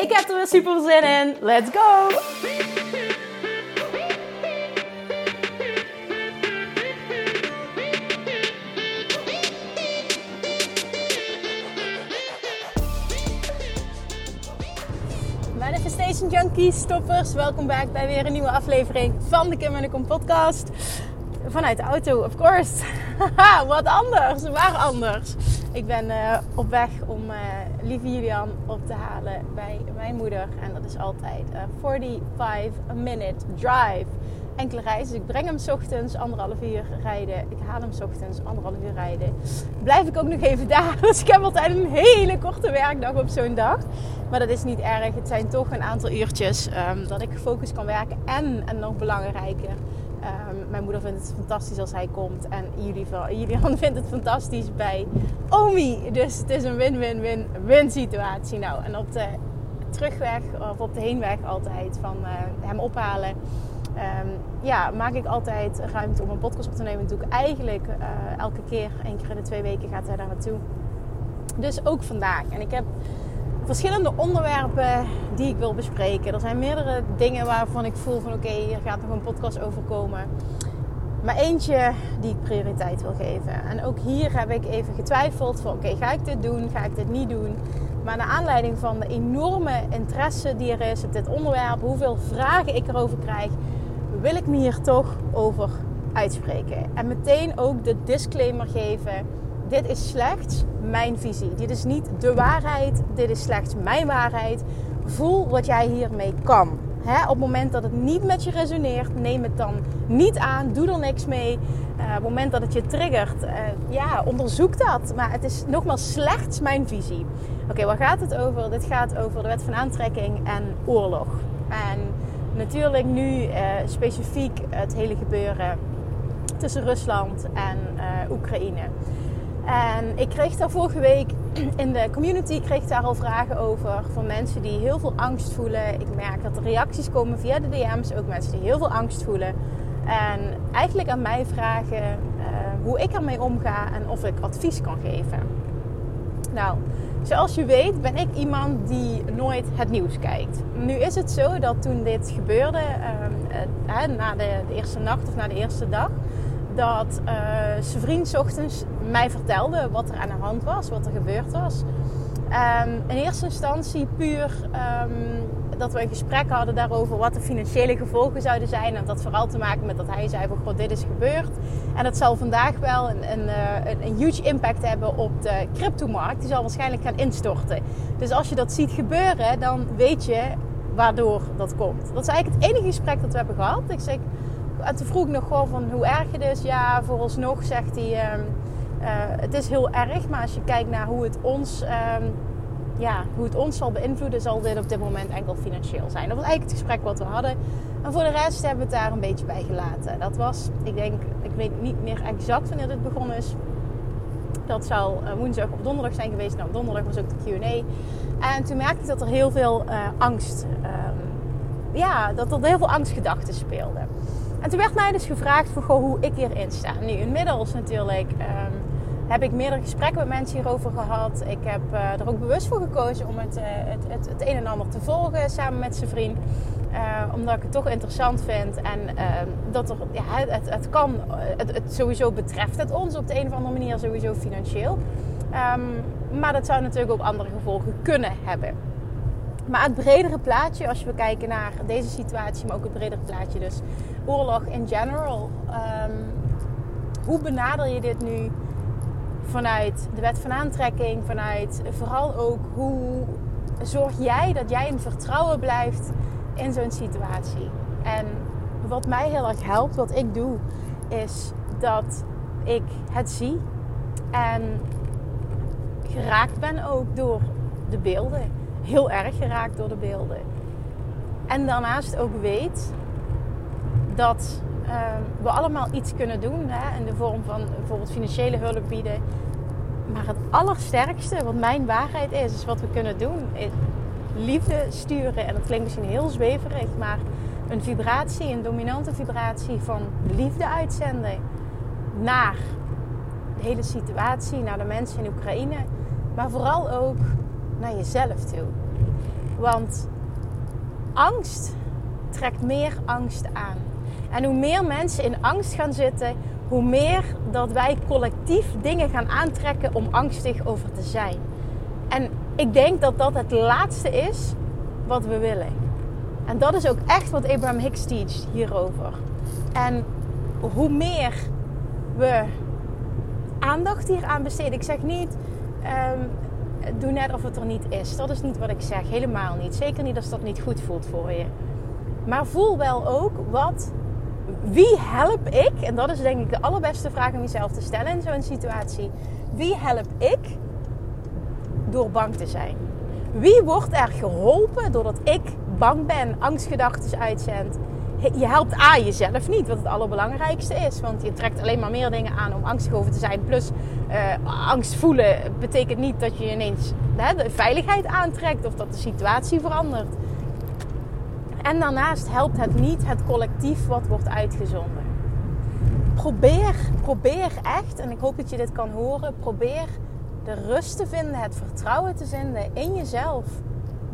Ik heb er weer super zin in. Let's go! Manifestation Junkies, stoppers, welkom back bij weer een nieuwe aflevering van de Kim en de Kom podcast. Vanuit de auto, of course. Wat anders, waar anders. Ik ben uh, op weg om uh, lieve Julian op te halen bij mijn moeder. En dat is altijd een 45-minute drive. Enkele reizen. Dus ik breng hem s ochtends anderhalf uur rijden. Ik haal hem s ochtends anderhalf uur rijden. Blijf ik ook nog even daar. Dus ik heb altijd een hele korte werkdag op zo'n dag. Maar dat is niet erg. Het zijn toch een aantal uurtjes um, dat ik gefocust kan werken. En, en nog belangrijker, mijn moeder vindt het fantastisch als hij komt. En Julian vindt het fantastisch bij Omi. Dus het is een win-win-win-win situatie. Nou, en op de terugweg of op de heenweg altijd van uh, hem ophalen. Um, ja, maak ik altijd ruimte om een podcast op te nemen. Dat doe ik eigenlijk uh, elke keer. Eén keer in de twee weken gaat hij daar naartoe. Dus ook vandaag. En ik heb verschillende onderwerpen die ik wil bespreken. Er zijn meerdere dingen waarvan ik voel van oké, hier gaat nog een podcast over komen. Maar eentje die ik prioriteit wil geven. En ook hier heb ik even getwijfeld van oké, ga ik dit doen? Ga ik dit niet doen? Maar naar aanleiding van de enorme interesse die er is op dit onderwerp, hoeveel vragen ik erover krijg, wil ik me hier toch over uitspreken. En meteen ook de disclaimer geven dit is slechts mijn visie. Dit is niet de waarheid. Dit is slechts mijn waarheid. Voel wat jij hiermee kan. op het moment dat het niet met je resoneert, neem het dan niet aan. Doe er niks mee. Uh, op het moment dat het je triggert, uh, ja, onderzoek dat. Maar het is nogmaals slechts mijn visie. Oké, waar gaat het over? Dit gaat over de wet van aantrekking en oorlog. En natuurlijk nu uh, specifiek het hele gebeuren tussen Rusland en Oekraïne. En ik kreeg daar vorige week in de community kreeg daar al vragen over van mensen die heel veel angst voelen. Ik merk dat er reacties komen via de DM's, ook mensen die heel veel angst voelen. En eigenlijk aan mij vragen uh, hoe ik ermee omga en of ik advies kan geven. Nou, zoals je weet ben ik iemand die nooit het nieuws kijkt. Nu is het zo dat toen dit gebeurde, uh, uh, na de, de eerste nacht of na de eerste dag, dat uh, zijn vriend ochtends mij vertelde wat er aan de hand was, wat er gebeurd was. Um, in eerste instantie puur um, dat we een gesprek hadden daarover wat de financiële gevolgen zouden zijn. En dat vooral te maken met dat hij zei van god, dit is gebeurd. En dat zal vandaag wel een, een, eh, een, een huge impact hebben op de cryptomarkt. Die zal waarschijnlijk gaan instorten. Dus als je dat ziet gebeuren, dan weet je waardoor dat komt. Dat is eigenlijk het enige gesprek dat we hebben gehad. Ik zeg, en toen vroeg ik nog gewoon van hoe erg het is. Ja, vooralsnog zegt hij, um, uh, het is heel erg. Maar als je kijkt naar hoe het ons, um, ja, hoe het ons zal beïnvloeden, zal dit op dit moment enkel financieel zijn. Dat was eigenlijk het gesprek wat we hadden. En voor de rest hebben we het daar een beetje bij gelaten. Dat was, ik denk, ik weet niet meer exact wanneer dit begonnen is. Dat zou uh, woensdag of donderdag zijn geweest. Nou, donderdag was ook de Q&A. En toen merkte ik dat er heel veel uh, angst... Um, ja, dat er heel veel angstgedachten speelden. En toen werd mij dus gevraagd voor hoe ik hierin sta. Nu, inmiddels natuurlijk um, heb ik meerdere gesprekken met mensen hierover gehad. Ik heb uh, er ook bewust voor gekozen om het, uh, het, het, het, een en ander te volgen samen met zijn vriend. Uh, omdat ik het toch interessant vind. En ehm, dat er, ja, het, het kan, het, het, sowieso betreft het ons op de een of andere manier sowieso financieel. Um, maar dat zou natuurlijk ook andere gevolgen kunnen hebben. Maar het bredere plaatje, als we kijken naar deze situatie, maar ook het bredere plaatje, dus oorlog in general. Um, hoe benader je dit nu vanuit de wet van aantrekking, vanuit vooral ook hoe zorg jij dat jij in vertrouwen blijft in zo'n situatie? En wat mij heel erg helpt, wat ik doe, is dat ik het zie en geraakt ben ook door de beelden heel erg geraakt door de beelden. En daarnaast ook weet dat ehm, we allemaal iets kunnen doen hè, in de vorm van bijvoorbeeld financiële hulp bieden. Maar het allersterkste, wat mijn waarheid is, is wat we kunnen doen, liefde sturen. En dat klinkt misschien heel zweverig, maar een vibratie, een dominante vibratie van liefde uitzenden naar de hele situatie, naar de mensen in Oekraïne, maar vooral ook naar jezelf toe. Want angst trekt meer angst aan. En hoe meer mensen in angst gaan zitten, hoe meer dat wij collectief dingen gaan aantrekken om angstig over te zijn. En ik denk dat dat het laatste is wat we willen. En dat is ook echt wat Abraham Hicks teacht hierover. En hoe meer we aandacht hier aan besteden. Ik zeg niet, um, doe net of het er niet is. Dat is niet wat ik zeg. Helemaal niet. Zeker niet als dat niet goed voelt voor je. Maar voel wel ook wat, wie help ik? En dat is denk ik de allerbeste vraag om jezelf te stellen in zo'n situatie. Wie help ik door bang te zijn? Wie wordt er geholpen doordat ik bang ben, angstgedachten uitzend? Je helpt A jezelf niet, wat het allerbelangrijkste is. Want je trekt alleen maar meer dingen aan om angstig over te zijn. Plus, uh, angst voelen betekent niet dat je ineens hè, de veiligheid aantrekt of dat de situatie verandert. En daarnaast helpt het niet het collectief wat wordt uitgezonden. Probeer, probeer echt, en ik hoop dat je dit kan horen, probeer de rust te vinden, het vertrouwen te vinden in jezelf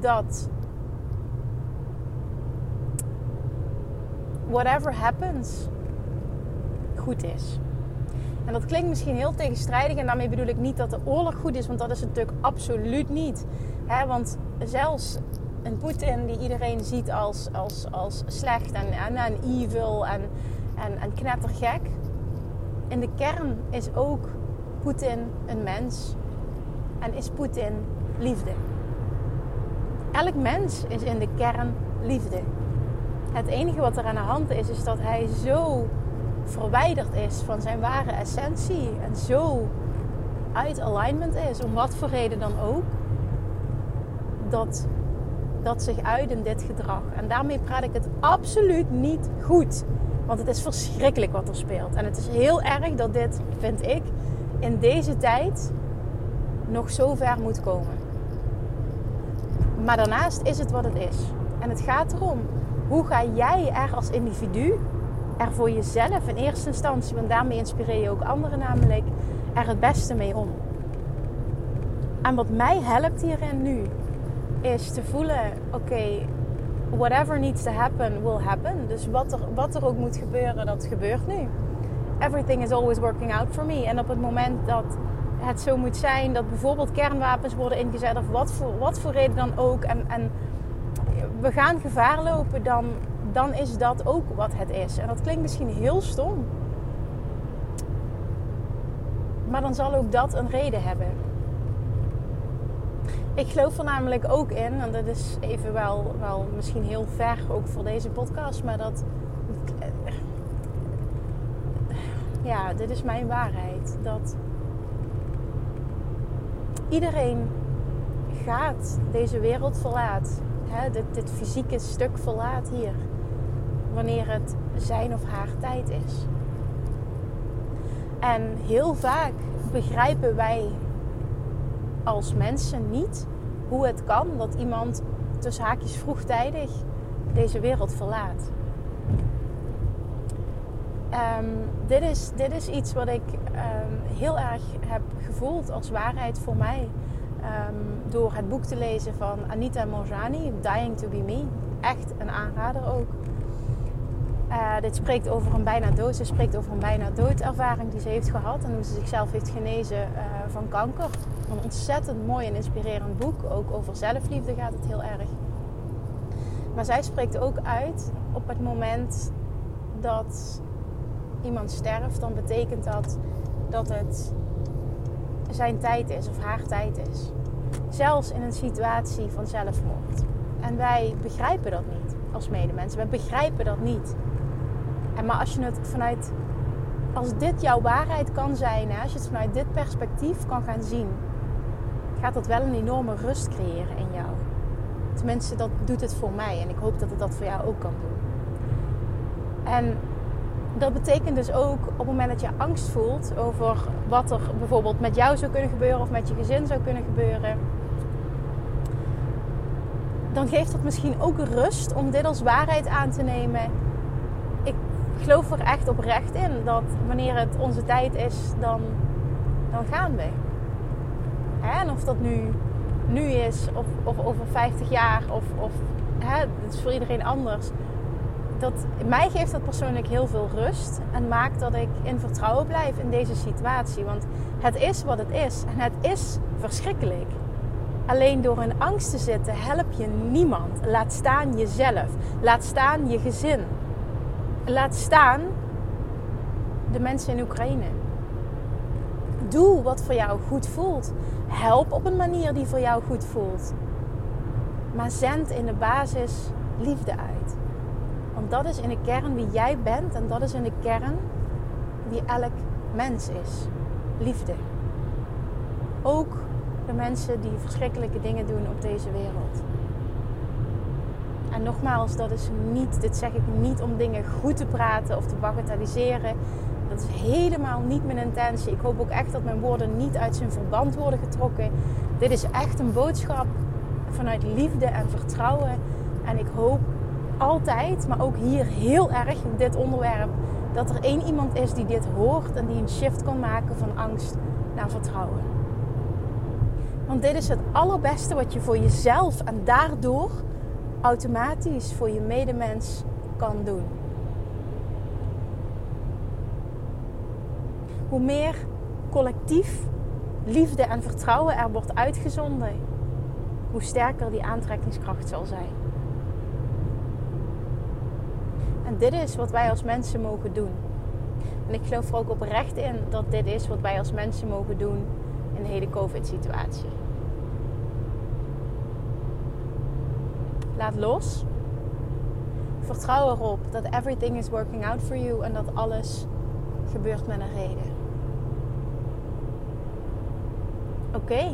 dat whatever happens goed is. En dat klinkt misschien heel tegenstrijdig en daarmee bedoel ik niet dat de oorlog goed is, want dat is het natuurlijk absoluut niet. want zelfs een Poetin die iedereen ziet als, als, als slecht en, en, evil en, en, en knettergek. In de kern is ook Poetin een mens en is Poetin liefde. Elk mens is in de kern liefde. Het enige wat er aan de hand is, is dat hij zo verwijderd is van zijn ware essentie en zo uit alignment is, om wat voor reden dan ook, dat dat zich uit in dit gedrag. En daarmee praat ik het absoluut niet goed. Want het is verschrikkelijk wat er speelt. En het is heel erg dat dit, vind ik, in deze tijd nog zo ver moet komen. Maar daarnaast is het wat het is. En het gaat erom, hoe ga jij er als individu, er voor jezelf in eerste instantie, want daarmee inspireer je ook anderen namelijk, er het beste mee om. En wat mij helpt hierin nu, is te voelen: oké, whatever needs to happen, will happen. Dus wat er, wat er ook moet gebeuren, dat gebeurt nu. Everything is always working out for me. En op het moment dat het zo moet zijn dat bijvoorbeeld kernwapens worden ingezet, of wat voor, wat voor reden dan ook, en, en we gaan gevaar lopen, dan, dan is dat ook wat het is. En dat klinkt misschien heel stom. Maar dan zal ook dat een reden hebben. Ik geloof er namelijk ook in, en dat is even wel, wel misschien heel ver ook voor deze podcast, maar dat. Ja, dit is mijn waarheid. Dat iedereen gaat deze wereld verlaat. Hè, dit, dit fysieke stuk verlaat hier. Wanneer het zijn of haar tijd is. En heel vaak begrijpen wij als mensen niet hoe het kan dat iemand tussen haakjes vroegtijdig deze wereld verlaat. Ehm, dit, is, dit is iets wat ik ehm, heel erg heb gevoeld als waarheid voor mij. Ehm, door het boek te lezen van Anita Morjani, Dying to Be Me. Echt een aanrader ook. Uh, dit spreekt over een bijna dood. Spreekt over een bijna doodervaring die ze heeft gehad en hoe ze zichzelf heeft genezen uh, van kanker. Een ontzettend mooi en inspirerend boek. Ook over zelfliefde gaat het heel erg. Maar zij spreekt ook uit op het moment dat iemand sterft, dan betekent dat dat het zijn tijd is of haar tijd is. Zelfs in een situatie van zelfmoord. En wij begrijpen dat niet als medemensen. We begrijpen dat niet. En maar als je het vanuit, als dit jouw waarheid kan zijn, als je het vanuit dit perspectief kan gaan zien, gaat dat wel een enorme rust creëren in jou. Tenminste, dat doet het voor mij. En ik hoop dat het dat voor jou ook kan doen. En dat betekent dus ook op het moment dat je angst voelt over wat er bijvoorbeeld met jou zou kunnen gebeuren of met je gezin zou kunnen gebeuren, dan geeft dat misschien ook rust om dit als waarheid aan te nemen. Ik geloof er echt oprecht in dat wanneer het onze tijd is, dan, dan gaan we. En of dat nu, nu is of, of over 50 jaar of, of hè, is voor iedereen anders dat, mij geeft dat persoonlijk heel veel rust en maakt dat ik in vertrouwen blijf in deze situatie. Want het is wat het is en het is verschrikkelijk. Alleen door in angst te zitten help je niemand. Laat staan jezelf. Laat staan je gezin. Laat staan de mensen in Oekraïne. Doe wat voor jou goed voelt. Help op een manier die voor jou goed voelt. Maar zend in de basis liefde uit. Want dat is in de kern wie jij bent en dat is in de kern wie elk mens is. Liefde. Ook de mensen die verschrikkelijke dingen doen op deze wereld. En nogmaals, dat is niet, dit zeg ik niet om dingen goed te praten of te bagatelliseren. Is helemaal niet mijn intentie. Ik hoop ook echt dat mijn woorden niet uit zijn verband worden getrokken. Dit is echt een boodschap vanuit liefde en vertrouwen. En ik hoop altijd, maar ook hier heel erg in dit onderwerp, dat er één iemand is die dit hoort en die een shift kan maken van angst naar vertrouwen. Want dit is het allerbeste wat je voor jezelf en daardoor automatisch voor je medemens kan doen. Hoe meer collectief liefde en vertrouwen er wordt uitgezonden, hoe sterker die aantrekkingskracht zal zijn. En dit is wat wij als mensen mogen doen. En ik geloof er ook oprecht in dat dit is wat wij als mensen mogen doen in de hele COVID-situatie. Laat los. Vertrouw erop dat everything is working out for you en dat alles gebeurt met een reden. Ik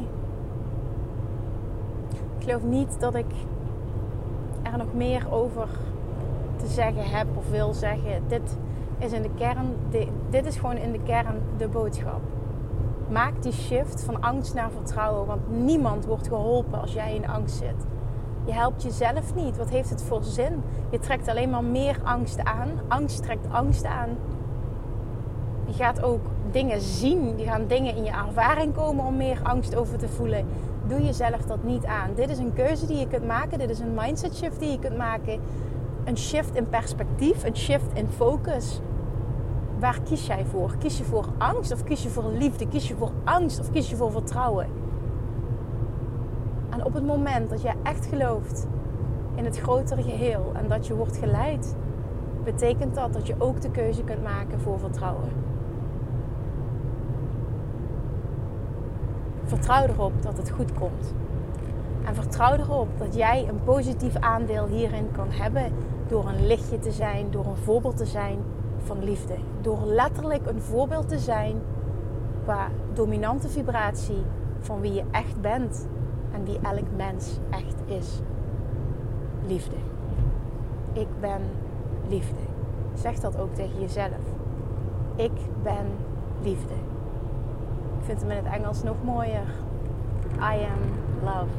geloof niet dat ik er nog meer over te zeggen heb of wil zeggen. Dit is in de kern, dit is gewoon in de kern de boodschap. Maak die shift van angst naar vertrouwen, want niemand wordt geholpen als jij in angst zit. Je helpt jezelf niet. Wat heeft het voor zin? Je trekt alleen maar meer angst aan. Angst trekt angst aan. Je gaat ook dingen zien. Je gaan dingen in je ervaring komen om meer angst over te voelen. Doe jezelf dat niet aan. Dit is een keuze die je kunt maken. Dit is een mindset shift die je kunt maken een shift in perspectief, een shift in focus. Waar kies jij voor? Kies je voor angst of kies je voor liefde? Kies je voor angst of kies je voor vertrouwen? En op het moment dat jij echt gelooft in het grotere geheel en dat je wordt geleid, betekent dat dat je ook de keuze kunt maken voor vertrouwen. Vertrouw erop dat het goed komt. En vertrouw erop dat jij een positief aandeel hierin kan hebben door een lichtje te zijn, door een voorbeeld te zijn van liefde. Door letterlijk een voorbeeld te zijn qua dominante vibratie van wie je echt bent en wie elk mens echt is. Liefde. Ik ben liefde. Zeg dat ook tegen jezelf. Ik ben liefde. Ik vind hem in het Engels nog mooier. I am love.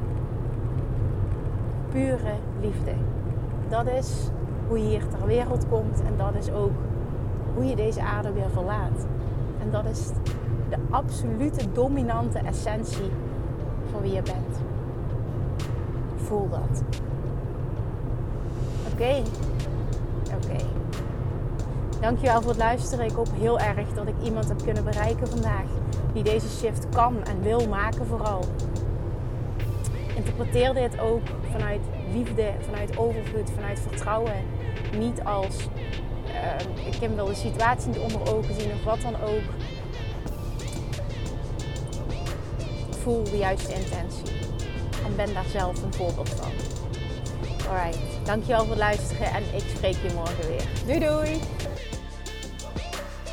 Pure liefde. Dat is hoe je hier ter wereld komt en dat is ook hoe je deze aarde weer verlaat. En dat is de absolute dominante essentie van wie je bent. Voel dat. Oké. Oké. Dankjewel voor het luisteren. Ik hoop heel erg dat ik iemand heb kunnen bereiken vandaag die deze shift kan en wil maken vooral. Interpreteer dit ook vanuit liefde, vanuit overvloed, vanuit vertrouwen. Niet als uh, ik wil de situatie niet onder ogen zien of wat dan ook. Voel de juiste intentie. En ben daar zelf een voorbeeld van. Alright, dankjewel voor het luisteren en ik spreek je morgen weer. Doei doei!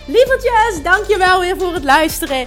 Lievertjes, dankjewel weer voor het luisteren.